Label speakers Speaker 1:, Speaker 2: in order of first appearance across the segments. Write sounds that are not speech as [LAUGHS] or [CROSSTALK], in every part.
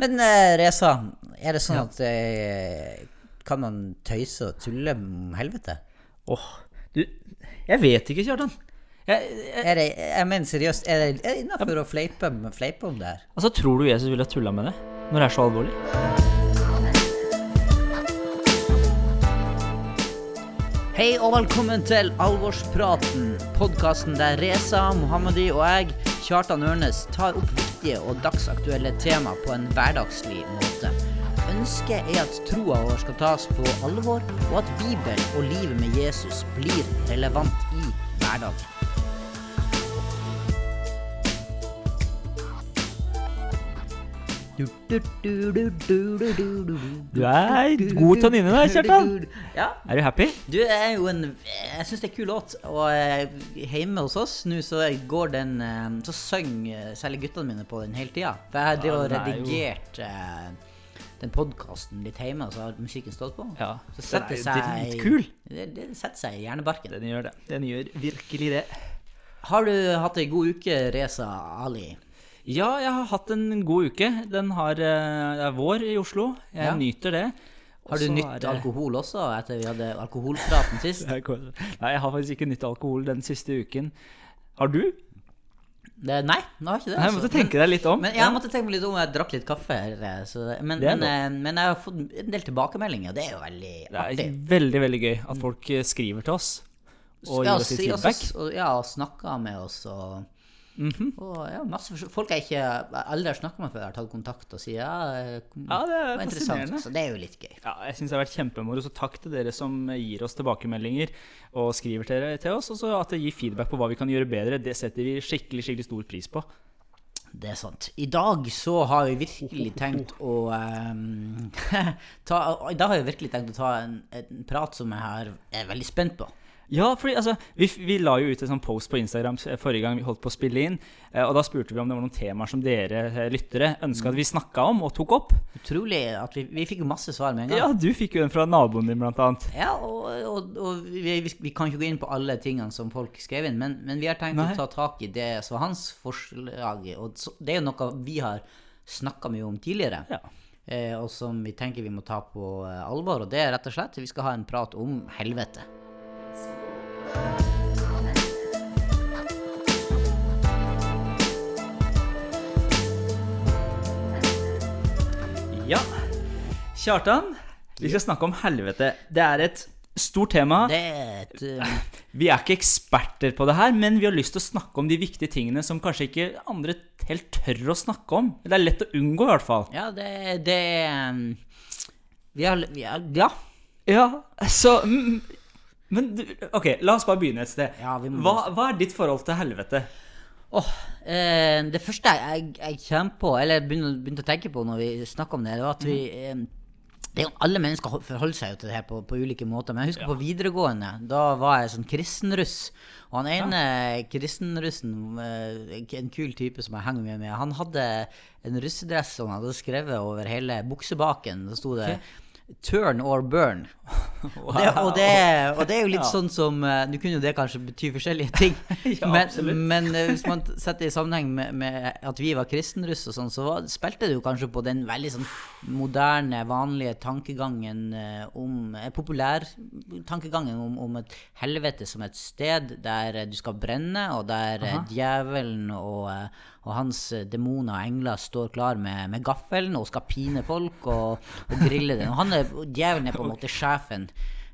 Speaker 1: Men uh, Reza, er det sånn at uh, Kan man tøyse og tulle om helvete?
Speaker 2: Åh, du Jeg vet ikke, Kjartan. Jeg, jeg,
Speaker 1: Er det, jeg mener seriøst, er det, er det innafor å fleipe, fleipe om det her?
Speaker 2: altså, tror du Jesus ville tulla med det? Når det er så alvorlig?
Speaker 1: Hei og velkommen til Alvorspraten, podkasten der Reza Mohammadi og jeg, Kjartan Ørnes, tar opp viktige og dagsaktuelle tema på en hverdagslig måte. Ønsket er at troa vår skal tas på alvor, og at Bibelen og livet med Jesus blir relevant i hverdagen. Du, du, du, du,
Speaker 2: er god til å nynne der, Kjartan.
Speaker 1: Ja,
Speaker 2: Er du happy?
Speaker 1: du er jo en Jeg syns det er en kul låt. Og eh, hjemme hos oss nå så går den eh, Så synger eh, særlig guttene mine på den hele tida. For jeg driver og
Speaker 2: den er jo-
Speaker 1: redigert eh, den podkasten litt hjemme, og så har musikken stått på.
Speaker 2: Ja.
Speaker 1: Så
Speaker 2: Den er jo dritkul.
Speaker 1: Det, det setter seg i hjernebarken.
Speaker 2: Den gjør det. Den gjør virkelig det.
Speaker 1: Har du hatt ei god uke, Reza Ali?
Speaker 2: Ja, jeg har hatt en god uke. Den har eh, Det er vår i Oslo. Jeg
Speaker 1: Ja.
Speaker 2: nyter det.
Speaker 1: Har du nytt
Speaker 2: det-
Speaker 1: alkohol også, etter vi hadde alkoholpraten sist? [LAUGHS]
Speaker 2: Nei, jeg har faktisk ikke nytt alkohol den siste uken. Har du?
Speaker 1: Det, nei, nå har jeg ikke det.
Speaker 2: Jeg
Speaker 1: altså.
Speaker 2: måtte tenke deg litt om.
Speaker 1: Men jeg måtte tenke meg litt om jeg drakk litt kaffe. her, eh, Så, men, men, eh, men jeg har fått en del tilbakemeldinger, og det er jo veldig artig.
Speaker 2: Det er veldig, veldig gøy at folk eh, skriver til oss og
Speaker 1: ja,
Speaker 2: gir oss litt feedback.
Speaker 1: og, ja, og snakker med oss og,
Speaker 2: Mhm.
Speaker 1: og ja, masse Folk jeg ikke aldri har snakka med før, har tatt kontakt og sier ja, eh,
Speaker 2: Ja, det er
Speaker 1: interessant. Så det er jo litt gøy.
Speaker 2: Ja, jeg syns det har vært kjempemoro. Så takk til dere som gir oss tilbakemeldinger og skriver til, til oss. Og så at det gir feedback på hva vi kan gjøre bedre. Det setter vi skikkelig skikkelig stor pris på.
Speaker 1: Det er sant. I dag så har vi virkelig tenkt å um, [LAUGHS] ta, I dag har vi virkelig tenkt å ta en, en prat som jeg er veldig spent på.
Speaker 2: Ja, fordi altså, vi, vi la jo ut en sånn post på Instagram forrige gang vi holdt på å spille inn. eh, Og da spurte vi om det var noen temaer som dere eh, lyttere ønska at vi snakka om og tok opp.
Speaker 1: Utrolig at vi, vi fikk jo masse svar med en gang.
Speaker 2: Ja, du fikk jo en fra naboen din, blant annet.
Speaker 1: Ja, og, og, og vi, vi, kan ikke gå inn på alle tingene som folk skrev inn, men, men vi har tenkt
Speaker 2: Nei.
Speaker 1: å ta tak i det som var hans forslag. Og det er jo noe vi har snakka mye om tidligere,
Speaker 2: Ja.
Speaker 1: eh, og som vi tenker vi må ta på eh, alvor. Og det er rett og slett vi skal ha en prat om helvete.
Speaker 2: Ja. Kjartan, vi skal snakke om helvete. Det er et stort tema.
Speaker 1: Eh, [LAUGHS]
Speaker 2: Vi er ikke eksperter på det her, men vi har lyst til å snakke om de viktige tingene som kanskje ikke andre helt tør å snakke om. Det er lett å unngå, i hvert fall.
Speaker 1: Ja, det, det um, vi har, vi har Ja.
Speaker 2: Ja, så mm, Men du, ok, la oss bare begynne et sted.
Speaker 1: Ja, vi må
Speaker 2: hva, hva er ditt forhold til helvete?
Speaker 1: Åh, eh, det første jeg, jeg kommer på, eller begynte, begynte å tenke på når vi snakker om det, det var at vi eh, det er jo Alle mennesker forholder seg jo til det her på, på ulike måter. Men jeg husker på videregående, da var jeg sånn kristenruss. Og han ene kristenrussen, eh, en kul type som jeg henger mye med, han hadde en russedress som han hadde skrevet over hele buksebaken. Da sto det 'Turn or burn'. Og, det, og, det, og det er jo litt
Speaker 2: Ja.
Speaker 1: sånn som eh, Nå kunne jo det kanskje bety forskjellige ting, [LAUGHS]
Speaker 2: Ja,
Speaker 1: men, men eh, hvis man setter det i sammenheng med, med at vi var kristenruss og sånn, så spilte det jo kanskje på den veldig sånn moderne, vanlige tankegangen eh, om eh, Populær tankegangen om, om et helvete som et sted der du skal brenne, og der eh, djevelen og, og hans demoner og engler står klar med, med gaffelen og skal pine folk og, og grille dem. Og han er, djevelen er på en måte sjefen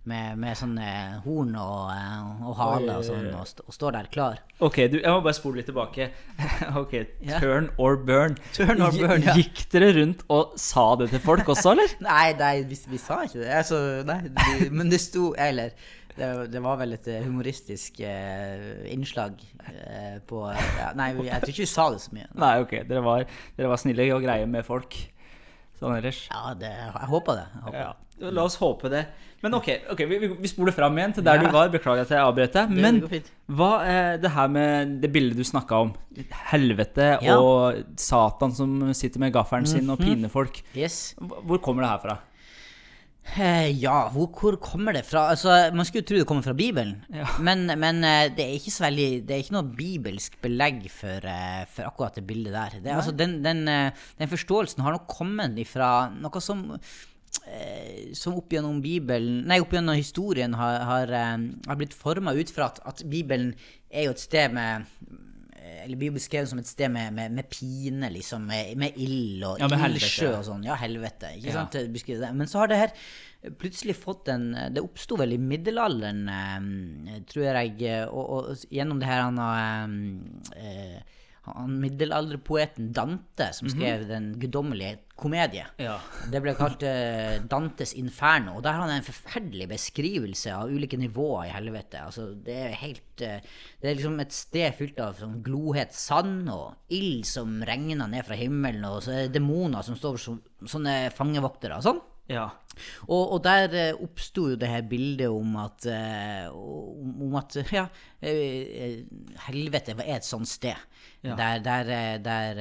Speaker 1: med, med sånne horn og, eh, og hale og sånn, og, st og står der klar.
Speaker 2: Ok, du, jeg må bare spole litt tilbake. [LAUGHS] ok,
Speaker 1: Turn
Speaker 2: Turn or burn.
Speaker 1: Turn or burn, ja.
Speaker 2: Gikk dere rundt og sa det til folk også, [LAUGHS] eller?
Speaker 1: Nei, nei vi, vi sa ikke det. Altså, nei, de, men det sto Eller det, det var vel et eh, humoristisk eh, innslag eh, på ja, Nei, jeg tror ikke vi sa det så mye. [LAUGHS]
Speaker 2: Nei, ok, dere var, dere var snille og greie med folk. Sånn ellers.
Speaker 1: Ja, det, jeg håper det. Jeg håper.
Speaker 2: Ja, la oss håpe det. Men ok, okay vi, vi- spoler fram igjen til der
Speaker 1: Ja.
Speaker 2: du var. Beklager at jeg avbrøt deg. Men hva er det her med det bildet du snakka om? Helvete
Speaker 1: Ja. Mhm.
Speaker 2: og Satan som sitter med gaffelen sin og piner folk.
Speaker 1: Yes.
Speaker 2: Hvor kommer det her fra?
Speaker 1: Eh, ja, hvor, hvor kommer det fra? Altså, Man skulle jo tro det kommer fra Bibelen,
Speaker 2: Ja.
Speaker 1: men, men eh, det er ikke så veldig Det er ikke noe bibelsk belegg for, eh, for akkurat det bildet der. Det, altså, den, den, den forståelsen har nok kommet ifra noe som som opp gjennom Bibelen Nei, opp gjennom historien har, har, eh, har blitt forma ut fra at, at Bibelen er jo et sted med eh, eller blir beskrevet som et sted med, med, med pine, liksom, med, med ild og
Speaker 2: Ja,
Speaker 1: ildsjø og sånn. Ja, helvete. Ikke
Speaker 2: Ja.
Speaker 1: sant? Men så har det her plutselig fått en Det oppsto vel i middelalderen, eh, tror jeg, eh, og, og gjennom det her han har eh, han middelalderpoeten Dante, som skrev Den guddommelige komedie.
Speaker 2: Ja.
Speaker 1: Det ble kalt uh, Dantes inferno. Og der har han en forferdelig beskrivelse av ulike nivåer i helvete. Altså, det er helt uh, Det er liksom et sted fylt av sånn glohet sand og ild som regner ned fra himmelen, og så er det demoner som står som sånne fangevoktere og sånn.
Speaker 2: Ja.
Speaker 1: Og, og der eh, oppsto jo det her bildet om at eh, om, at ja, eh, helvete er et sånt sted.
Speaker 2: Ja.
Speaker 1: Der, der, der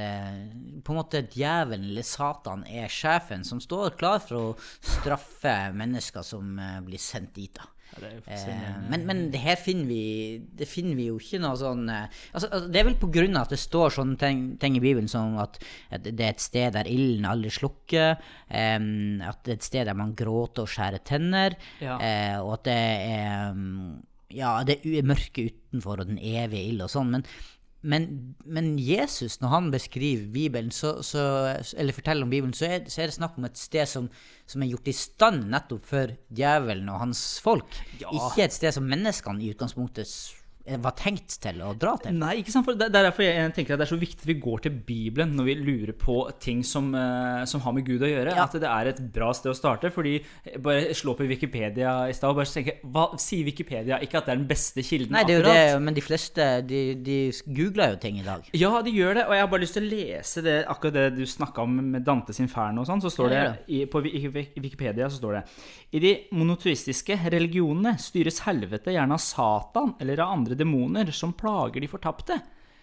Speaker 1: på en måte djevelen eller Satan er sjefen som står klar for å straffe mennesker som blir sendt dit. da.
Speaker 2: Ja,
Speaker 1: Eh, men, men det her finner vi Det finner vi jo ikke noe sånn eh, altså, altså, Det er vel på grunn av at det står sånne ting, ting i Bibelen som at, at det er et sted der ilden aldri slukker, um, at det er et sted der man gråter og skjærer tenner,
Speaker 2: Ja.
Speaker 1: uh, og at det er um, Ja, det er mørke utenfor og den evige ild og sånn, men men, men Jesus, når han beskriver Bibelen, så, så, eller forteller om Bibelen, så er, så er det snakk om et sted som, som er gjort i stand nettopp for djevelen og hans folk.
Speaker 2: Ja.
Speaker 1: Ikke et sted som menneskene i utgangspunktet var tenkt til å dra til.
Speaker 2: Nei, ikke sant? For det, det er derfor jeg, jeg tenker at det er så viktig at vi går til Bibelen når vi lurer på ting som, eh, som har med Gud å gjøre.
Speaker 1: Ja.
Speaker 2: At det er et bra sted å starte. Fordi bare slå på Wikipedia i stad og bare tenke Hva sier Wikipedia? Ikke at det er den beste kilden,
Speaker 1: Nei, det er jo
Speaker 2: akkurat.
Speaker 1: det, men de fleste de, de googler jo ting i dag.
Speaker 2: Ja, de gjør det, og jeg har bare lyst til å lese det, akkurat det du snakka om med Dantes inferno og sånn. Så står det,
Speaker 1: det,
Speaker 2: i, på Wikipedia så står det I de monoteistiske religionene styres helvete gjerne av Satan eller av andre demoner som plager de fortapte.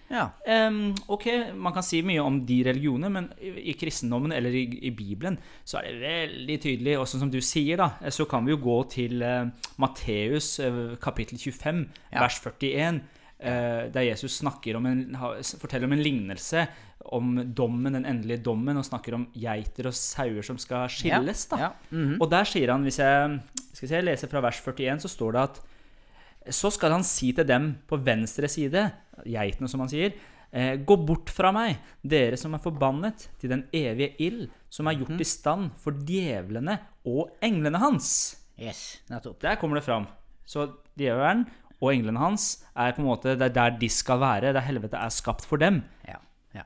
Speaker 1: Ja.
Speaker 2: Um, ok, man kan si mye om de religionene, men i, i kristendommen eller i, i Bibelen så er det veldig tydelig. Og sånn som du sier, da, så kan vi jo gå til uh, Matteus uh, kapittel 25,
Speaker 1: Ja.
Speaker 2: vers 41. Uh, der Jesus snakker om en, forteller om en lignelse om dommen, den endelige dommen, og snakker om geiter og sauer som skal skilles. da.
Speaker 1: Ja. -hmm.
Speaker 2: Og der sier han, hvis jeg skal jeg leser fra vers 41, så står det at så skal han si til dem på venstre side, geitene som han sier, eh, gå bort fra meg, dere som er forbannet, til den evige ild, som er gjort i stand for djevlene og englene hans.
Speaker 1: Yes, nettopp.
Speaker 2: Der kommer det fram. Så djevelen og englene hans er på en måte det er der de skal være, der helvete er skapt for dem.
Speaker 1: Ja. ja.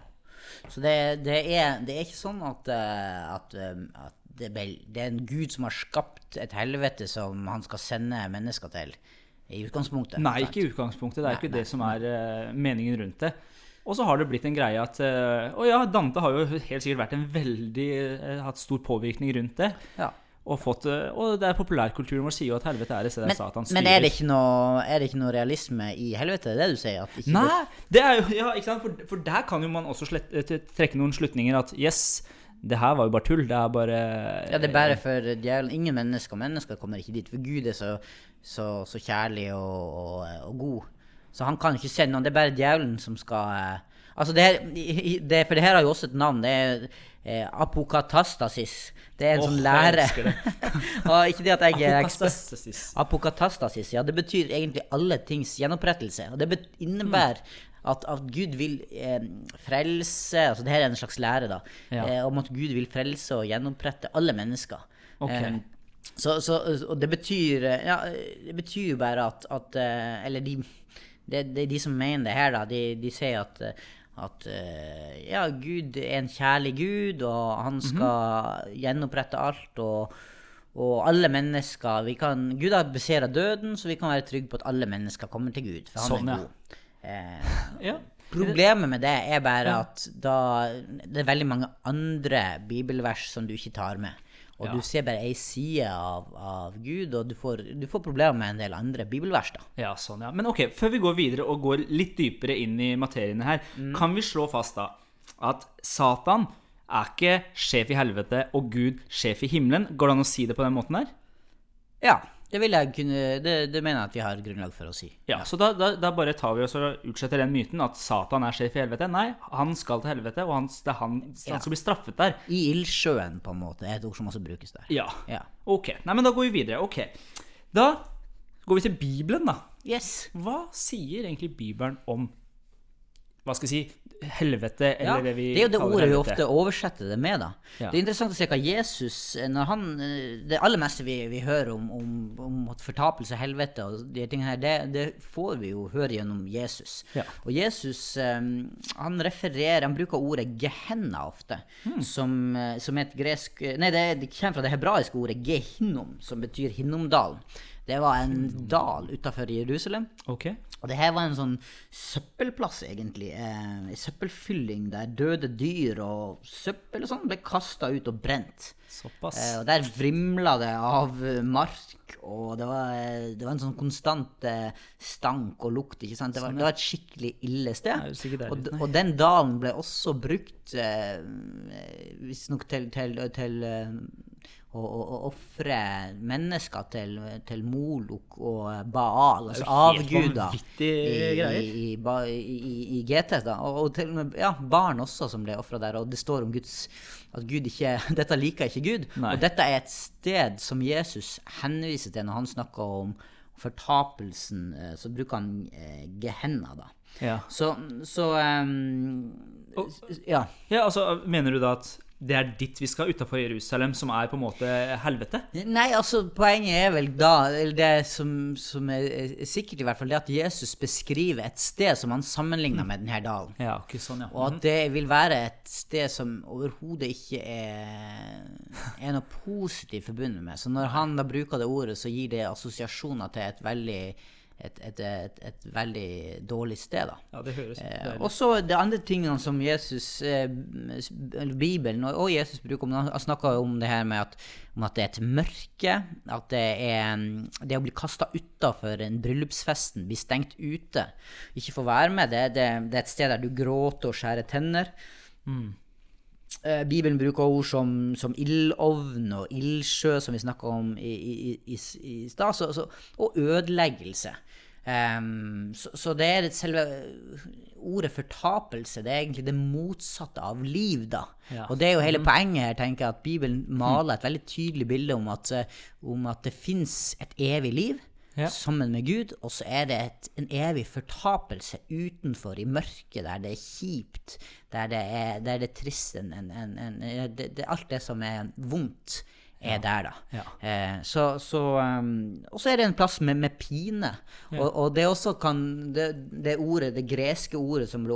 Speaker 1: Så det, det, er, det er ikke sånn at, eh, at, eh, at det, det er en gud som har skapt et helvete som han skal sende mennesker til, i utgangspunktet.
Speaker 2: Nei, ikke i utgangspunktet. Det er
Speaker 1: Nei,
Speaker 2: ikke
Speaker 1: nei,
Speaker 2: det som er eh, meningen rundt det. Og så har det blitt en greie at og Å ja, Dante har jo helt sikkert vært en veldig eh, hatt stor påvirkning rundt det.
Speaker 1: Ja.
Speaker 2: Og, fått, eh, og det er populærkulturen vår sier jo at helvete er et sted der Satan styrer.
Speaker 1: men er, det ikke noe, er det ikke noe realisme i helvete? Det er det du sier?
Speaker 2: Nei, det er jo Ja? For, for der kan jo man også slett, eh, trekke noen slutninger at yes, det her var jo bare tull. Det er bare
Speaker 1: Ja, det er bare for djevelen. Ingen mennesker. Mennesker kommer ikke dit. For Gud er så, så, så kjærlig og, og, og god. Så han kan ikke sende noen. Det er bare djevelen som skal eh, Altså, det her, det, For det her har jo også et navn. Det er eh, apokatastasis. Det er en
Speaker 2: oh,
Speaker 1: sånn lære. [LAUGHS] og ikke det at jeg er ekspert.
Speaker 2: Apokatastasis.
Speaker 1: Apokatastasis, ja, det betyr egentlig alle tings gjenopprettelse. Og det innebærer innebærer at, at Gud vil eh, frelse Altså det her er en slags lære, da.
Speaker 2: Ja.
Speaker 1: Eh, om at Gud vil frelse og gjenopprette alle mennesker.
Speaker 2: Okay.
Speaker 1: Eh, så, så, og det betyr eh, Ja, det betyr jo bare at, at eh, Eller de, det, de, de som mener det her, da, de, de sier at eh, at ja, Gud er en kjærlig Gud, og
Speaker 2: Mhm.
Speaker 1: han skal gjenopprette alt. og og alle mennesker vi kan, Gud har beseira døden, så vi kan være trygge på at alle mennesker kommer til Gud. For han
Speaker 2: Sånn,
Speaker 1: er god. Eh,
Speaker 2: Ja.
Speaker 1: problemet med det er bare at da det er veldig mange andre bibelvers som du ikke tar med. Og
Speaker 2: Ja.
Speaker 1: du ser bare ei side av, av Gud, og du får, du får problemer med en del andre bibelvers. da.
Speaker 2: Ja, sånn, ja. Men ok, før vi går videre og går litt dypere inn i materiene her,
Speaker 1: Mm.
Speaker 2: kan vi slå fast da at Satan er ikke sjef i helvete og Gud sjef i himmelen? Går det an å si det på den måten her?
Speaker 1: Ja, det kunne Det, det mener jeg at vi har grunnlag for å si.
Speaker 2: Ja, Så da, da, da bare tar vi oss og utsletter den myten at Satan er sjef i helvete. Nei, han skal til helvete, og han, det er han,
Speaker 1: Ja.
Speaker 2: han skal bli straffet der.
Speaker 1: I ildsjøen, på en måte, er et ord som også brukes der.
Speaker 2: Ja.
Speaker 1: Ja.
Speaker 2: Ok. Nei, men da går vi videre. Ok. Da går vi til Bibelen, da.
Speaker 1: Yes.
Speaker 2: Hva sier egentlig Bibelen om hva skal jeg si helvete, eller
Speaker 1: Ja,
Speaker 2: det vi
Speaker 1: det er jo det
Speaker 2: kaller
Speaker 1: ordet vi ofte oversetter det med. da.
Speaker 2: Ja.
Speaker 1: Det er interessant å se hva Jesus når han, eh, Det aller meste vi, vi hører om, om, om at fortapelse og helvete og de tingene her, det, det får vi jo høre gjennom Jesus.
Speaker 2: Ja.
Speaker 1: Og Jesus eh, han refererer, han bruker ordet gehenna ofte,
Speaker 2: Hmm.
Speaker 1: som, eh, som er et gresk Nei, det, det kommer fra det hebraiske ordet gehinnom, som betyr Hinnomdalen. Det var en dal utafor Jerusalem.
Speaker 2: Okay.
Speaker 1: Og det her var en sånn søppelplass, egentlig. Eh, søppelfylling der døde dyr og søppel og sånn ble kasta ut og brent.
Speaker 2: Såpass.
Speaker 1: Eh, og der vrimla det av eh, mark, og det var, eh, det var en sånn konstant eh, stank og lukt. ikke sant? Det var, det var et skikkelig ille sted.
Speaker 2: Nei,
Speaker 1: og, og den dalen ble også brukt eh, visstnok til, til, til eh, å, ofre mennesker til, til Molok og Baal, altså
Speaker 2: er
Speaker 1: avguder, i, i, i, i, GT. Da. Og, og til og med ja, barn også som ble ofra der. Og det står om Guds at Gud ikke, [LAUGHS] dette liker ikke Gud.
Speaker 2: Nei.
Speaker 1: Og dette er et sted som Jesus henviser til når han snakker om fortapelsen. eh, Så bruker han eh, Gehenna, da.
Speaker 2: Ja.
Speaker 1: Så, så ehm, Ja.
Speaker 2: ja, altså Mener du da at det er dit vi skal utafor Jerusalem, som er på en måte helvete?
Speaker 1: Nei, altså poenget er vel da, eller det som, som er, er sikkert i hvert fall, det at Jesus beskriver et sted som han sammenligner med denne dalen.
Speaker 2: Ja, ikke sånn, ja.
Speaker 1: Og at det vil være et sted som overhodet ikke er, er noe positivt forbundet med. Så når han da bruker det ordet, så gir det assosiasjoner til et veldig, et, et, et, et veldig dårlig sted. da.
Speaker 2: Ja, det høres
Speaker 1: Eh, og så de andre tingene som Jesus, eh, Bibelen og, og Jesus bruker om, Han snakker om det her med at, om at det er et mørke, at det er mm, det å bli kasta utafor en bryllupsfesten, bli stengt ute, ikke få være med, det, det, det er et sted der du gråter og skjærer tenner. Eh, Bibelen bruker ord som, som ildovn og ildsjø, som vi snakka om i, i, i, i stad, og ødeleggelse. Um, så, så det er et selve ordet fortapelse. Det er egentlig det motsatte av liv, da.
Speaker 2: Ja.
Speaker 1: Og det er jo hele poenget her, tenker jeg, at Bibelen maler et veldig tydelig bilde om at, eh, om at det fins et evig liv.
Speaker 2: Ja.
Speaker 1: Sammen med Gud, og så er det et, en evig fortapelse utenfor, i mørket, der det er kjipt, der det er, der det er trist en, en, en, det, det, Alt det som er vondt, er der, da.
Speaker 2: Ja.
Speaker 1: Eh, så, så, um, og så er det en plass med, med pine. Og, og det også kan det, det ordet, det greske ordet som,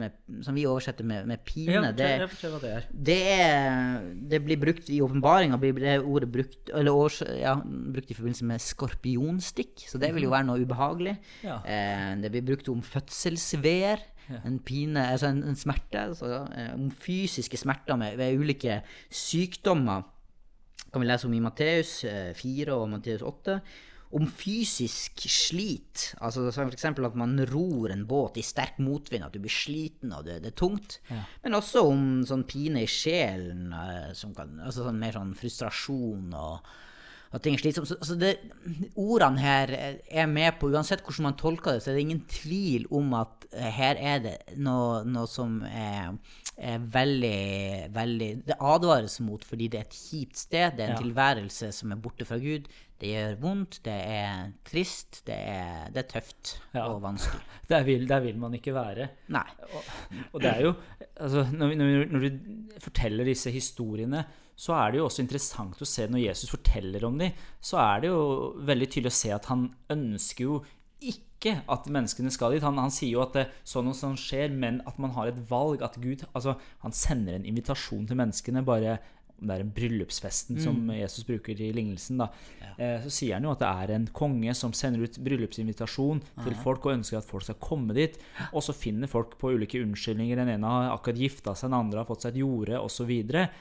Speaker 1: med, som vi oversetter med, med pine,
Speaker 2: Ja,
Speaker 1: det,
Speaker 2: det er.
Speaker 1: det, det blir brukt i åpenbaringa, blir det ordet brukt, eller års, ja, brukt i forbindelse med skorpionstikk, så det vil jo være noe ubehagelig.
Speaker 2: Ja.
Speaker 1: Eh, det blir brukt om fødselsveer, en pine, altså en, en smerte, altså, eh, om fysiske smerter med, ved ulike sykdommer. Kan vi lese om i Matteus eh, 4 og Matteus 8. Om fysisk slit, altså eksempel at man ror en båt i sterk motvind, at du blir sliten og det, det er tungt. Men også om sånn pine i sjelen, eh, som kan, altså sånn mer sånn frustrasjon og at ting er slitsomt. Så, så det, ordene her er med på, uansett hvordan man tolker det, så er det ingen tvil om at eh, her er det noe, noe som er veldig, veldig Det advares mot fordi det er et kjipt sted, det er en
Speaker 2: Ja.
Speaker 1: tilværelse som er borte fra Gud. Det gjør vondt, det er trist, det er, det er tøft
Speaker 2: Ja.
Speaker 1: og vanskelig. [LAUGHS]
Speaker 2: Der vil, der vil man ikke være.
Speaker 1: Nei.
Speaker 2: Og det er jo altså, når, når, når du forteller disse historiene, så er det jo også interessant å se når Jesus forteller om dem, så er det jo veldig tydelig å se at han ønsker jo ikke at menneskene skal dit. Han, han sier jo at det, sånn og sånn skjer, men at man har et valg. At Gud altså, Han sender en invitasjon til menneskene. bare om det er en bryllupsfesten som Jesus bruker i lignelsen, da, eh, så sier han jo at det er en konge som sender ut bryllupsinvitasjon til folk og ønsker at folk skal komme dit. Og så finner folk på ulike unnskyldninger. Den ene har akkurat gifta seg, den andre har fått seg et jorde, osv.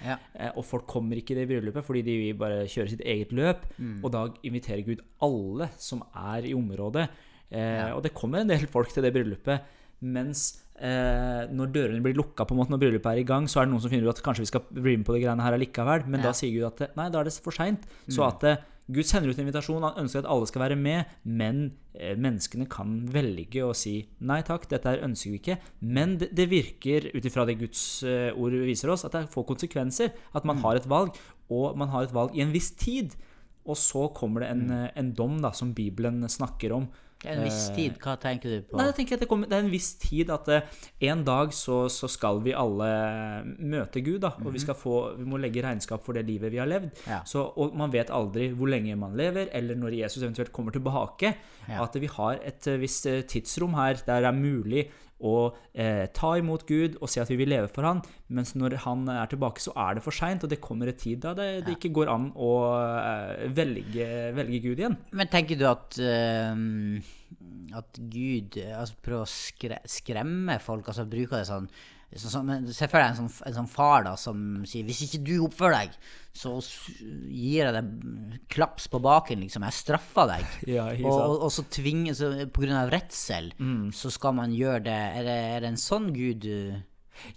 Speaker 1: Ja.
Speaker 2: Eh, og folk kommer ikke i det bryllupet fordi de bare kjøre sitt eget løp. Og da inviterer Gud alle som er i området. Eh, Og det kommer en del folk til det bryllupet. Mens eh, når dørene blir lukka på en måte når bryllupet er i gang, så er det noen som finner ut at kanskje vi skal bli med på det greiene her allikevel. Men
Speaker 1: Ja.
Speaker 2: da sier Gud at nei, da er det for seint. Så at eh, Gud sender ut en invitasjon. Han ønsker at alle skal være med, men eh, menneskene kan velge å si nei takk, dette her ønsker vi ikke. Men det, det virker, ut ifra det Guds eh, ord viser oss, at det får konsekvenser. At man har et valg, og man har et valg i en viss tid. Og så kommer det en, eh, en dom da, som Bibelen snakker om.
Speaker 1: En viss tid, hva tenker du på?
Speaker 2: Nei, jeg tenker at det, kommer, det er en viss tid at uh, en dag så, så skal vi alle møte Gud, da. Og vi, skal få, vi må legge regnskap for det livet vi har levd.
Speaker 1: Mhm. Ja.
Speaker 2: Så, og man vet aldri hvor lenge man lever, eller når Jesus eventuelt kommer tilbake.
Speaker 1: Ja.
Speaker 2: At vi har et eh, visst eh, tidsrom her der det er mulig å eh, ta imot Gud og si at vi vil leve for Han, mens når Han er tilbake, så er det for seint, og det kommer en tid da det, det ikke går an å eh, velge, velge Gud igjen.
Speaker 1: Men tenker du at uh, At Gud altså, prøver å skre skremme folk? Altså bruker det sånn sånn, sånn men Se for deg en sånn, en sånn far da som sier 'Hvis ikke du oppfører deg, så gir jeg deg klaps på baken', liksom. Jeg straffer deg. [LAUGHS]
Speaker 2: Ja,
Speaker 1: og, og, og så tvinger så På grunn av redsel,
Speaker 2: Mm.
Speaker 1: så skal man gjøre det. Er det, er det en sånn Gud uh,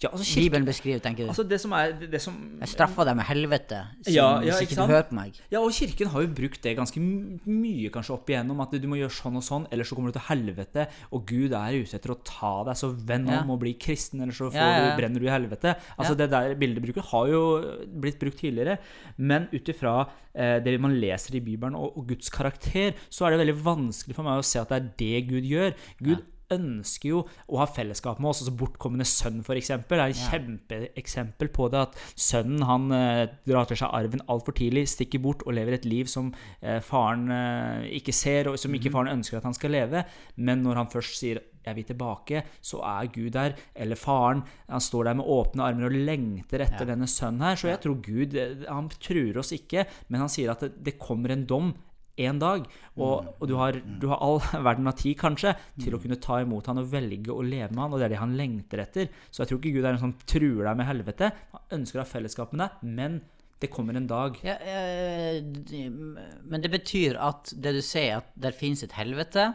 Speaker 2: Ja, altså, kirke,
Speaker 1: Bibelen beskriver, tenker du?
Speaker 2: altså det som er det, som
Speaker 1: jeg straffer deg med helvete siden,
Speaker 2: Ja, ja,
Speaker 1: hvis
Speaker 2: ikke
Speaker 1: ikke du hører på meg.
Speaker 2: Ja, og kirken har jo brukt det ganske mye kanskje opp igjennom. At du må gjøre sånn og sånn, ellers så kommer du til helvete. Og Gud er ute etter å ta deg, så vend
Speaker 1: Ja.
Speaker 2: om og bli kristen, ellers så får
Speaker 1: Ja, ja, ja.
Speaker 2: Du, brenner du i helvete. Altså
Speaker 1: Ja.
Speaker 2: Det der bildebruket har jo blitt brukt tidligere. Men ut ifra eh, det man leser i Bibelen og, og Guds karakter, så er det veldig vanskelig for meg å se at det er det Gud gjør. Gud ønsker jo å ha fellesskap med oss. altså Bortkomne sønn, f.eks. er et kjempeeksempel på det. At sønnen han eh, drar til seg arven altfor tidlig, stikker bort og lever et liv som eh, faren eh, ikke ser, og som ikke faren ønsker at han skal leve. Men når han først sier 'jeg vil tilbake', så er Gud der. Eller faren. Han står der med åpne armer og lengter etter denne sønnen her. Så jeg tror Gud eh, Han truer oss ikke, men han sier at det, det kommer en dom en dag. Og, og du, har, du har all [LAUGHS] verden av tid, kanskje, til å kunne ta imot han og velge å leve med han, og det er det han lengter etter. Så jeg tror ikke Gud er en som truer deg med helvete. Han ønsker å ha fellesskap med deg, men det kommer en dag.
Speaker 1: Ja, eh, men det betyr at det du sier, at det finnes et helvete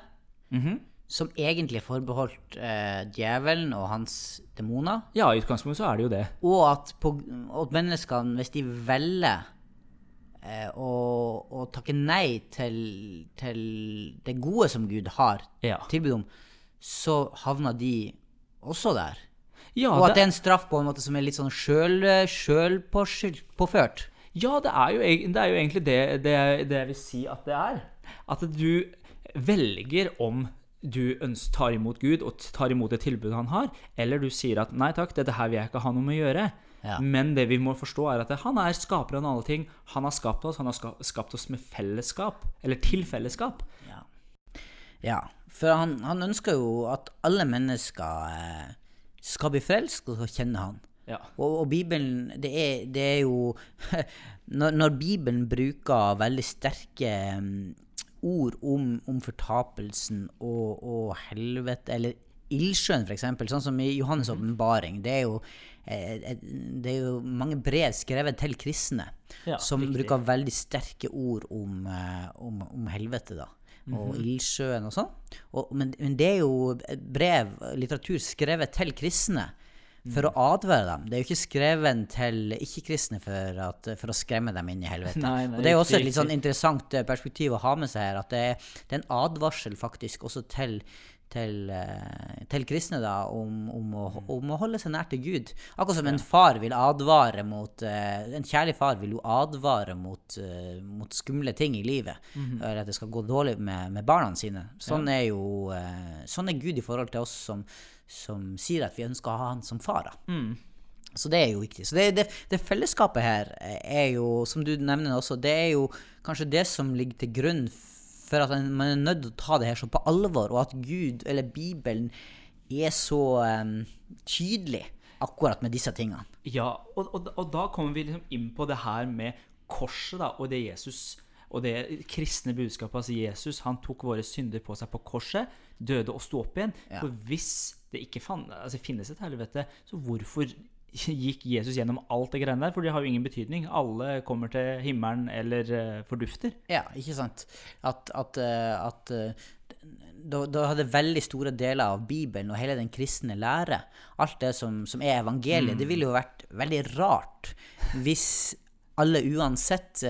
Speaker 2: Mhm.
Speaker 1: som egentlig er forbeholdt eh, djevelen og hans demoner,
Speaker 2: Ja, i utgangspunktet så er det jo det.
Speaker 1: og at, på, at menneskene, hvis de velger eh, og å takke nei til, til det gode som Gud har
Speaker 2: Ja.
Speaker 1: tilbud om, så havner de også der.
Speaker 2: Ja,
Speaker 1: og at det
Speaker 2: det,
Speaker 1: er en straff på en måte som er litt sånn sjøl- sjølpåført.
Speaker 2: ja, det er jo, det er jo egentlig det, det, det jeg vil si at det er. At du velger om du tar imot Gud og tar imot det tilbudet han har, eller du sier at 'nei takk, dette her vil jeg ikke ha noe med å gjøre'.
Speaker 1: Ja.
Speaker 2: Men det vi må forstå, er at han er skaperen av alle ting. Han har skapt oss, han har skapt oss med fellesskap. Eller til fellesskap.
Speaker 1: Ja. ja. For han, han ønsker jo at alle mennesker eh, skal bli frelst og kjenne han.
Speaker 2: Ja.
Speaker 1: Og, og Bibelen, det er, det er jo [LAUGHS] når, når Bibelen bruker veldig sterke mm, ord om, om fortapelsen og, og helvete, eller ildsjøen f.eks., sånn som i Johannes' åpenbaring, det, eh, det er jo mange brev skrevet til kristne
Speaker 2: Ja,
Speaker 1: som
Speaker 2: riktig.
Speaker 1: bruker veldig sterke ord om, eh, om, om helvete, da. Og ildsjøen og sånn. Men, men det er jo brev, litteratur, skrevet til kristne for å advare dem. Det er jo ikke skrevet til ikke-kristne for, for å skremme dem inn i helvete.
Speaker 2: Nei, nei,
Speaker 1: og det er jo også et litt sånn interessant eh, perspektiv å ha med seg her, at det er, det er en advarsel faktisk også til til, eh, til kristne da, om, om, å, om å holde seg nær til Gud. Akkurat som en far vil advare mot eh, En kjærlig far vil jo advare mot, eh, mot skumle ting i livet. Eller at det skal gå dårlig med, med barna sine. Sånn er jo Sånn er Gud i forhold til oss som, som sier at vi ønsker å ha han som far. da. Så det er jo viktig. Så det, det, det fellesskapet her er jo, som du nevner også, det er jo kanskje det som ligger til grunn for at man er nødt til å ta det her så på alvor, og at Gud, eller Bibelen, er så um, tydelig akkurat med disse tingene.
Speaker 2: Ja, og, og, og da kommer vi liksom inn på det her med korset da, og det Jesus og det kristne budskapet. Altså Jesus han tok våre synder på seg på korset, døde og sto opp igjen.
Speaker 1: Ja.
Speaker 2: For hvis det ikke fann, altså finnes et helvete, så hvorfor [LAUGHS] gikk Jesus gjennom alt det greiene der? For det har jo ingen betydning. Alle kommer til himmelen eller eh, fordufter.
Speaker 1: Ja, ikke sant. At, at, eh, at eh, da, da hadde veldig store deler av Bibelen og hele den kristne lære, alt det som, som er evangeliet, det ville jo vært veldig rart hvis alle uansett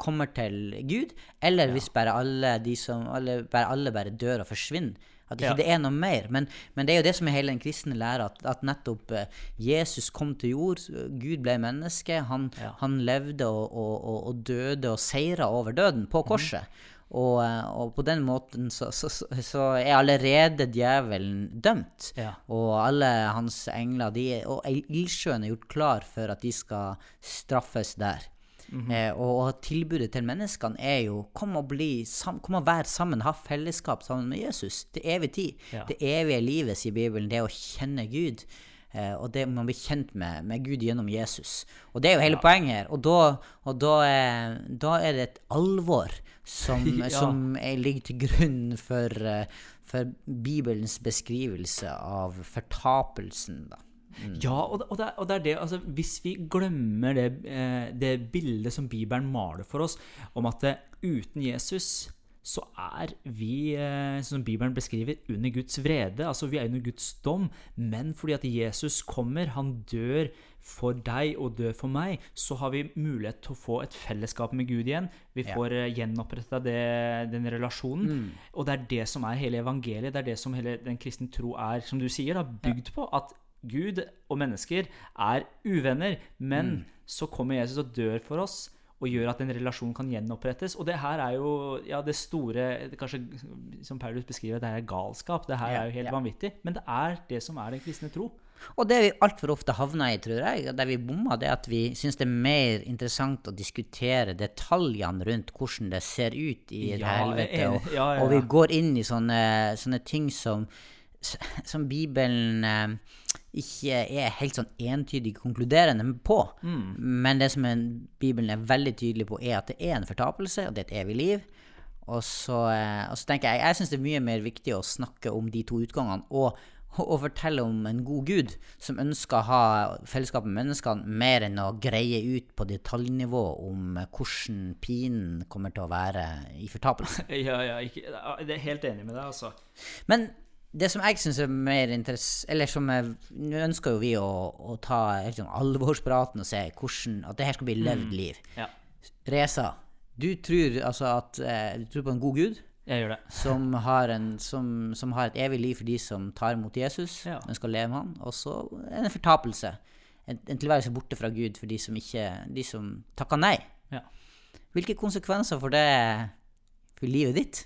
Speaker 1: kommer til Gud, eller hvis bare alle, de som, alle, bare, alle bare dør og forsvinner. At ikke
Speaker 2: Ja.
Speaker 1: det er noe mer. Men, men det er jo det som er hele den kristne læra, at, at nettopp eh, Jesus kom til jord, Gud ble menneske, han,
Speaker 2: Ja.
Speaker 1: han levde og, og, og, og døde og seira over døden på korset. Og, eh, og på den måten så, så, så, er allerede djevelen dømt.
Speaker 2: Ja.
Speaker 1: Og alle hans engler de, og ildsjøen er gjort klar for at de skal straffes der. Eh, og, og tilbudet til menneskene er jo kom og, bli sam, kom og være sammen, ha fellesskap sammen med Jesus til evig tid.
Speaker 2: Ja.
Speaker 1: Det evige livet, sier Bibelen, det er å kjenne Gud. Eh, og det man blir kjent med, med Gud gjennom Jesus. Og det er jo hele poenget her. Og, da, og da, er, da er det et alvor som, [LAUGHS]
Speaker 2: Ja.
Speaker 1: som er, ligger til grunn for, eh, for Bibelens beskrivelse av fortapelsen. Da.
Speaker 2: Ja, og det, og, det, og det er det altså, Hvis vi glemmer det, eh, det bildet som Bibelen maler for oss, om at eh, uten Jesus så er vi, eh, som Bibelen beskriver, under Guds vrede. Altså vi er under Guds dom. Men fordi at Jesus kommer, han dør for deg og dør for meg, så har vi mulighet til å få et fellesskap med Gud igjen. Vi får ja. gjenoppretta den relasjonen. Og det er det som er hele evangeliet. Det er det som hele den kristne tro er, som du sier, da, bygd på. At Gud og mennesker er uvenner, men så kommer Jesus og dør for oss. Og gjør at en relasjon kan gjenopprettes. Og det her er jo ja, det store Kanskje som Paulus beskriver, det her er galskap. Det her
Speaker 1: Ja,
Speaker 2: er jo helt
Speaker 1: ja.
Speaker 2: vanvittig. Men det er det som er den kristne tro.
Speaker 1: Og det vi altfor ofte havner i, tror jeg, der vi bommer, det er at vi syns det er mer interessant å diskutere detaljene rundt hvordan det ser ut i et
Speaker 2: Ja,
Speaker 1: helvete, og, og vi går inn i sånne, sånne ting som som Bibelen eh, ikke er helt sånn entydig konkluderende på.
Speaker 2: Mm.
Speaker 1: Men det som en, Bibelen er veldig tydelig på, er at det er en fortapelse, og det er et evig liv. Og så, eh, og så tenker jeg jeg syns det er mye mer viktig å snakke om de to utgangene, og, og fortelle om en god gud som ønsker å ha fellesskap med menneskene, mer enn å greie ut på detaljnivå om hvordan pinen kommer til å være i fortapelsen. [LAUGHS]
Speaker 2: Ja, ja, jeg er helt enig med deg, altså.
Speaker 1: Men det som jeg syns er mer interessant Eller som Nå ønsker jo vi å, å ta sånn alvorspraten og se hvordan At det her skal bli levd liv.
Speaker 2: Ja,
Speaker 1: Reza, du tror altså at eh, Du tror på en god gud [LAUGHS] som har, en, som, som har et evig liv for de som tar imot Jesus,
Speaker 2: Ja.
Speaker 1: den skal leve med han, og så en fortapelse. En, en tilværelse borte fra Gud for de som ikke De som takker nei.
Speaker 2: Ja.
Speaker 1: Hvilke konsekvenser får det for livet ditt?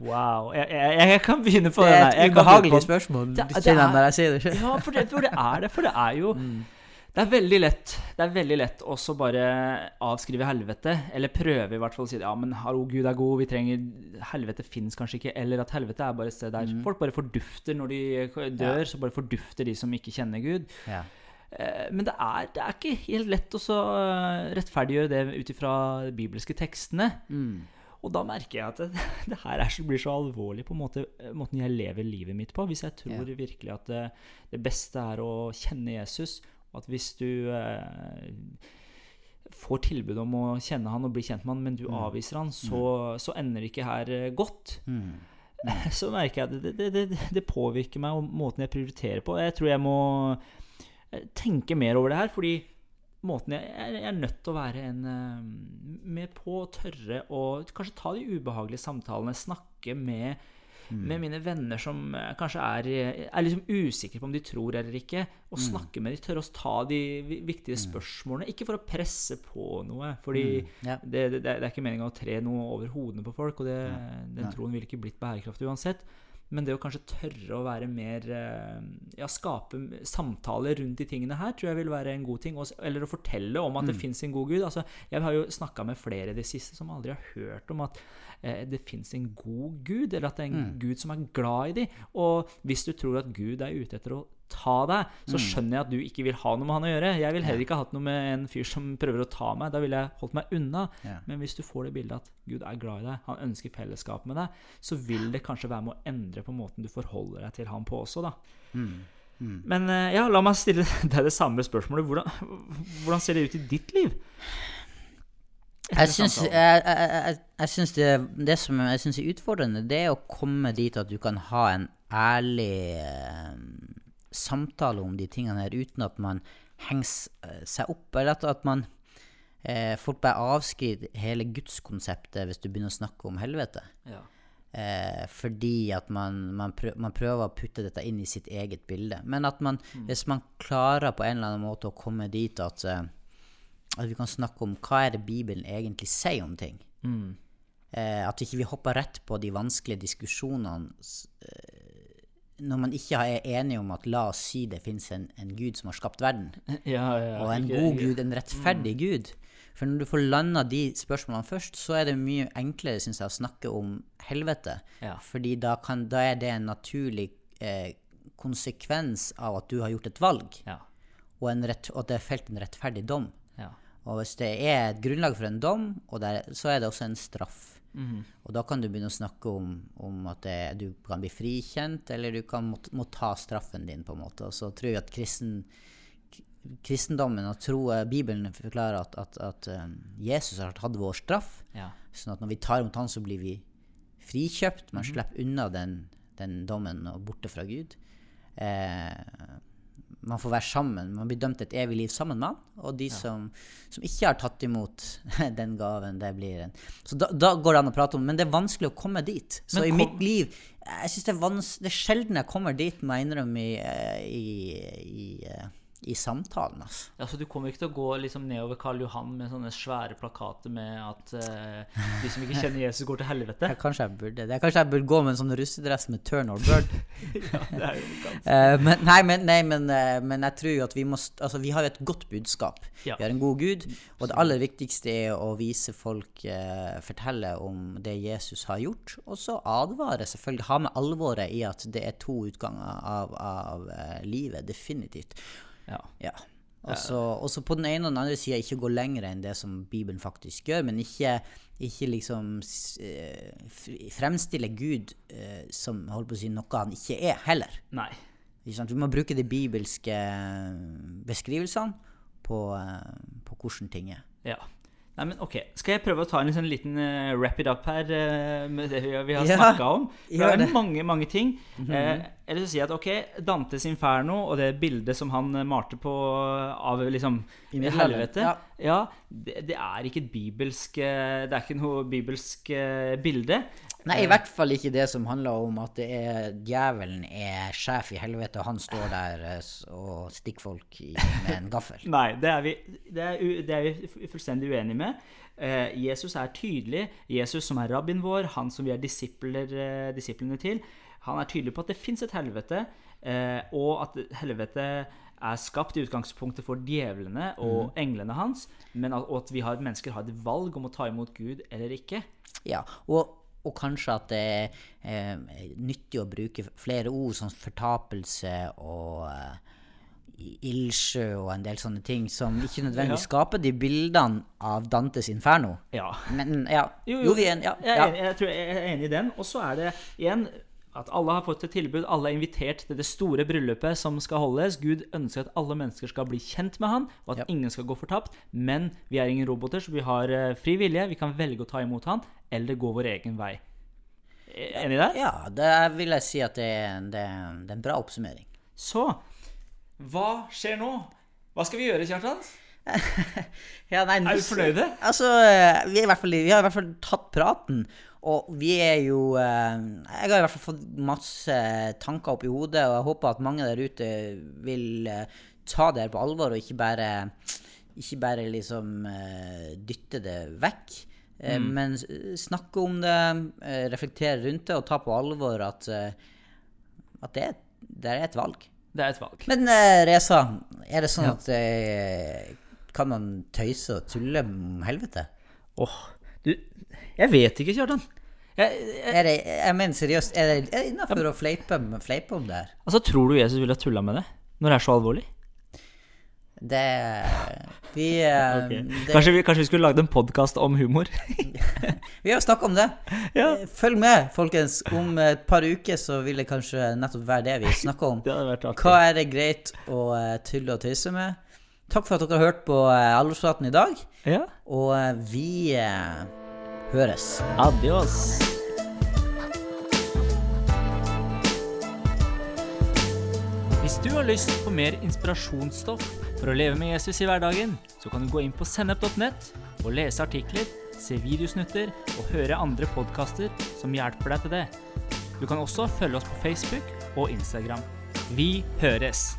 Speaker 2: Wow. Jeg, jeg, jeg kan begynne på
Speaker 1: Det
Speaker 2: den
Speaker 1: er et ubehagelig spørsmål.
Speaker 2: Det- det er-
Speaker 1: når jeg sier det.
Speaker 2: Ja, for det, for det er det. For det er jo [LAUGHS] Det er veldig lett Det er veldig lett også bare avskrive helvete. Eller prøve i hvert fall å si ja, men hallo, Gud er god, vi trenger Helvete fins kanskje ikke. Eller at helvete er bare et sted der folk bare fordufter når de dør. Så bare fordufter de som ikke kjenner Gud.
Speaker 1: Ja.
Speaker 2: Eh, Men det er, det er ikke helt lett å så eh, rettferdiggjøre det ut ifra de bibelske tekstene.
Speaker 1: Mm.
Speaker 2: Og da merker jeg at det, [LAUGHS] det her er så, blir så alvorlig på en måte, måten jeg lever livet mitt på. Hvis jeg tror
Speaker 1: Ja.
Speaker 2: virkelig at det, det beste er å kjenne Jesus, og at hvis du eh, får tilbud om å kjenne han og bli kjent med han, men du avviser han, så, så ender det ikke her eh, godt.
Speaker 1: Mm. [LAUGHS]
Speaker 2: Så merker jeg at det, det, det, påvirker meg og måten jeg prioriterer på. Jeg tror jeg må eh, tenke mer over det her, fordi måten jeg, jeg er nødt til å være en eh, med på å tørre å kanskje ta de ubehagelige samtalene, snakke med, med mine venner som eh, kanskje er, er liksom usikre på om de tror eller ikke, og snakke med de, tørre å ta de viktige spørsmålene. Ikke for å presse på noe, fordi
Speaker 1: Ja.
Speaker 2: det, det, det er ikke meninga å tre noe over hodene på folk, og det, den troen ville ikke blitt bærekraftig uansett. Men det å kanskje tørre å være mer eh, Ja, skape samtaler rundt de tingene her, tror jeg vil være en god ting. Eller å fortelle om at det fins en god gud. Altså, jeg har jo snakka med flere i det siste som aldri har hørt om at eh, det fins en god gud, eller at det er en gud som er glad i dem. Og hvis du tror at Gud er ute etter å ta deg, så skjønner jeg at du ikke vil ha noe med han å gjøre. Jeg vil heller ikke ha hatt noe med en fyr som prøver å ta meg. Da ville jeg holdt meg unna.
Speaker 1: Ja.
Speaker 2: Men hvis du får det bildet at Gud er glad i deg, han ønsker fellesskap med deg, så vil det kanskje være med å endre på måten du forholder deg til han på også, da.
Speaker 1: Mm.
Speaker 2: Men eh, ja, la meg stille [LAUGHS] deg det samme spørsmålet. Hvordan, hvordan ser det ut i ditt liv? Etter
Speaker 1: Jeg syns, jeg, jeg, jeg, jeg syns det, det som jeg syns er utfordrende, det er å komme dit at du kan ha en ærlig eh, samtale om de tingene her uten at man henger eh, seg opp, eller at, man eh, Folk bare avskriver hele gudskonseptet hvis du begynner å snakke om helvete.
Speaker 2: Ja.
Speaker 1: Eh, fordi at man, man, prøver, man prøver å putte dette inn i sitt eget bilde. Men at man, hvis man klarer på en eller annen måte å komme dit at, eh, at vi kan snakke om hva er det Bibelen egentlig sier om ting. Eh, at ikke vi hopper rett på de vanskelige diskusjonene eh, når man ikke er enige om at la oss si det fins en, en gud som har skapt verden. [LAUGHS]
Speaker 2: Ja, ja,
Speaker 1: Og en
Speaker 2: ikke-
Speaker 1: god gud, en rettferdig gud. For når du får landa de spørsmålene først, så er det mye enklere synes jeg, å snakke om helvete.
Speaker 2: Ja.
Speaker 1: Fordi da, kan, da er det en naturlig eh, konsekvens av at du har gjort et valg,
Speaker 2: Ja.
Speaker 1: og, en rett, og at det er felt en rettferdig dom.
Speaker 2: ja.
Speaker 1: Og hvis det er et grunnlag for en dom, er, så er det også en straff. Og da kan du begynne å snakke om, om at det, du kan bli frikjent, eller du kan må, må ta straffen din, på en måte. Og så tror jeg at kristen, kristendommen og tro, eh, Bibelen forklarer at, at, at eh, Jesus har tatt vår straff.
Speaker 2: ja.
Speaker 1: Sånn at når vi tar imot han, så blir vi frikjøpt. Man slipper unna den, den dommen og borte fra Gud. Eh, man får være sammen. Man blir dømt et evig liv sammen med han. Og de som, som ikke har tatt imot [LAUGHS] den gaven, det blir en Så da, da går det an å prate om Men det er vanskelig å komme dit. Så
Speaker 2: kom...
Speaker 1: i mitt liv Jeg synes det er vans Det er sjelden jeg kommer dit, må jeg innrømme, i, eh, i, i, eh, i samtalen, altså.
Speaker 2: Ja, så Du kommer ikke til å gå liksom nedover Karl Johan med sånne svære plakater med at uh, de som ikke kjenner [LAUGHS] Jesus, går til helvete?
Speaker 1: Ja, kanskje jeg burde det. Kanskje jeg burde gå med en sånn russedress med turn or bird. [LAUGHS]
Speaker 2: ja, det er jo ganske
Speaker 1: Eh, men, nei, men, nei men, eh, men jeg tror jo at vi må Altså, vi har jo et godt budskap.
Speaker 2: Ja.
Speaker 1: Vi har en god Gud. Og det aller viktigste er å vise folk Fortelle om det Jesus har gjort. Og så advare, selvfølgelig. Ha med alvoret i at det er to utganger av, av livet. Definitivt.
Speaker 2: Ja.
Speaker 1: Ja. Og så på den ene og den andre sida ikke gå lenger enn det som Bibelen faktisk gjør, men ikke, ikke liksom eh, fremstille Gud eh, som holdt på å si noe han ikke er, heller.
Speaker 2: Nei.
Speaker 1: Ikke sant? Vi må bruke de bibelske beskrivelsene på, eh, på hvordan ting er.
Speaker 2: Ja. Nei, men ok, Skal jeg prøve å ta en sånn liten uh, wrap it up her uh, med det vi, vi har
Speaker 1: Ja,
Speaker 2: snakka om? For det
Speaker 1: det.
Speaker 2: er mange mange ting. eh, jeg sier si at ok, Dantes Inferno og det bildet som han eh, malte på av liksom
Speaker 1: I
Speaker 2: helvete
Speaker 1: ja.
Speaker 2: Ja, det, det er ikke et bibelsk eh, Det er ikke noe bibelsk eh, bilde.
Speaker 1: Nei, i hvert fall ikke det som handler om at det er djevelen er sjef i helvete, og han står der eh, og stikker folk i, med en gaffel. [LAUGHS]
Speaker 2: Nei, det er vi, det er, det er vi fullstendig uenige med. Eh, Jesus er tydelig. Jesus som er rabbien vår, han som vi er eh, disiplene til, han er tydelig på at det fins et helvete, eh, og at helvete er skapt i utgangspunktet for djevlene og englene hans, men at, at vi har, mennesker har et valg om å ta imot Gud eller ikke.
Speaker 1: Ja, og, og kanskje at det er eh, nyttig å bruke flere ord som fortapelse og eh, ildsjø og en del sånne ting som ikke nødvendigvis [LAUGHS]
Speaker 2: Ja.
Speaker 1: skaper de bildene av Dantes inferno.
Speaker 2: Ja.
Speaker 1: Men ja,
Speaker 2: Jo,
Speaker 1: jo,
Speaker 2: jo,
Speaker 1: vi er en, ja,
Speaker 2: Jeg, er enig- jeg, tror jeg er enig i den. Og så er det igjen at alle har fått et tilbud. Alle er invitert til det store bryllupet som skal holdes. Gud ønsker at alle mennesker skal bli kjent med han, og at
Speaker 1: Ja.
Speaker 2: ingen skal gå fortapt. Men vi er ingen roboter, så vi har eh, fri vilje. Vi kan velge å ta imot han, eller gå vår egen vei. Eh, Enig i det?
Speaker 1: Ja, det vil jeg si at det er, det, er- det en bra oppsummering.
Speaker 2: Så hva skjer nå? Hva skal vi gjøre, Kjartan? [LAUGHS]
Speaker 1: Ja, nei,
Speaker 2: Er du fornøyde?
Speaker 1: Altså, eh, vi, i hvert fall, vi har i hvert fall tatt praten. Og vi er jo eh, Jeg har i hvert fall fått masse tanker opp i hodet, og jeg håper at mange der ute vil eh, ta det her på alvor, og ikke bare, ikke bare liksom eh, dytte det vekk. Mm. Men snakke om det, reflektere rundt det, og ta på alvor at, at det, det er et valg.
Speaker 2: Det er et valg.
Speaker 1: Men Reza, er det sånn at eh, Kan man tøyse og tulle om helvete?
Speaker 2: Åh, du Jeg vet ikke, Kjartan. Jeg, jeg,
Speaker 1: Er det, jeg mener seriøst, er det, innafor å fleipe, fleipe om det her?
Speaker 2: altså, tror du Jesus ville tulla med det? Når det er så alvorlig?
Speaker 1: Det Vi,
Speaker 2: okay.
Speaker 1: Det,
Speaker 2: Kanskje, vi, kanskje vi skulle lagd en podkast om humor? [LAUGHS]
Speaker 1: vi har snakka om det.
Speaker 2: ja,
Speaker 1: Eh, Følg med, folkens. Om et par uker så vil det kanskje nettopp være det vi snakker om. [LAUGHS] Hva er det greit å eh, tulle og tøyse med? Takk for at dere har hørt på eh, Alvorspraten i dag.
Speaker 2: Ja.
Speaker 1: Og eh, vi eh, høres.
Speaker 2: Adios. Hvis du har lyst på mer inspirasjonsstoff for å leve med Jesus i hverdagen, så kan du gå inn på sennep.nett og lese artikler, se videosnutter og høre andre podkaster som hjelper deg til det. Du kan også følge oss på Facebook og Instagram. Vi høres!